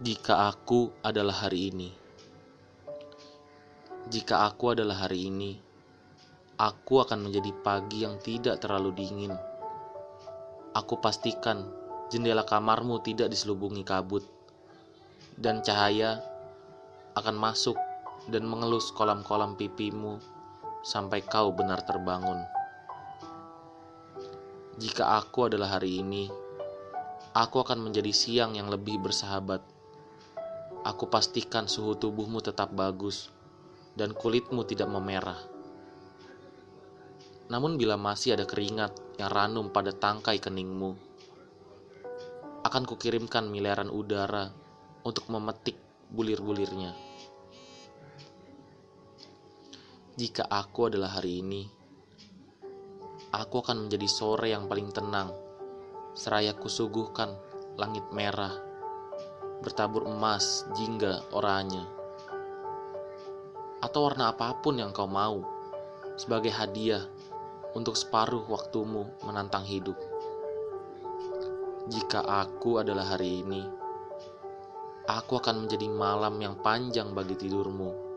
Jika aku adalah hari ini, jika aku adalah hari ini, aku akan menjadi pagi yang tidak terlalu dingin. Aku pastikan jendela kamarmu tidak diselubungi kabut, dan cahaya akan masuk dan mengelus kolam-kolam pipimu sampai kau benar terbangun. Jika aku adalah hari ini, aku akan menjadi siang yang lebih bersahabat. Aku pastikan suhu tubuhmu tetap bagus dan kulitmu tidak memerah. Namun bila masih ada keringat yang ranum pada tangkai keningmu, akan kukirimkan miliaran udara untuk memetik bulir-bulirnya. Jika aku adalah hari ini, aku akan menjadi sore yang paling tenang, seraya kusuguhkan langit merah bertabur emas, jingga, oranye, atau warna apa pun yang kau mau sebagai hadiah untuk separuh waktumu menantang hidup. Jika aku adalah hari ini, aku akan menjadi malam yang panjang bagi tidurmu.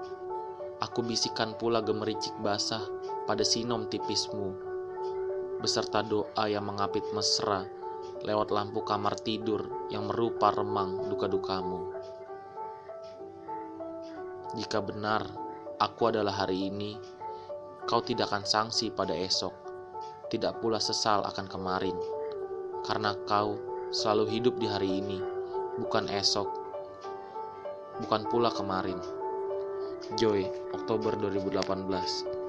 Aku bisikan pula gemericik basah pada sinom tipismu, beserta doa yang mengapit mesra lewat lampu kamar tidur yang merupa remang duka-dukamu. Jika benar aku adalah hari ini, kau tidak akan sanksi pada esok, tidak pula sesal akan kemarin, karena kau selalu hidup di hari ini, bukan esok, bukan pula kemarin. Joy, Oktober 2018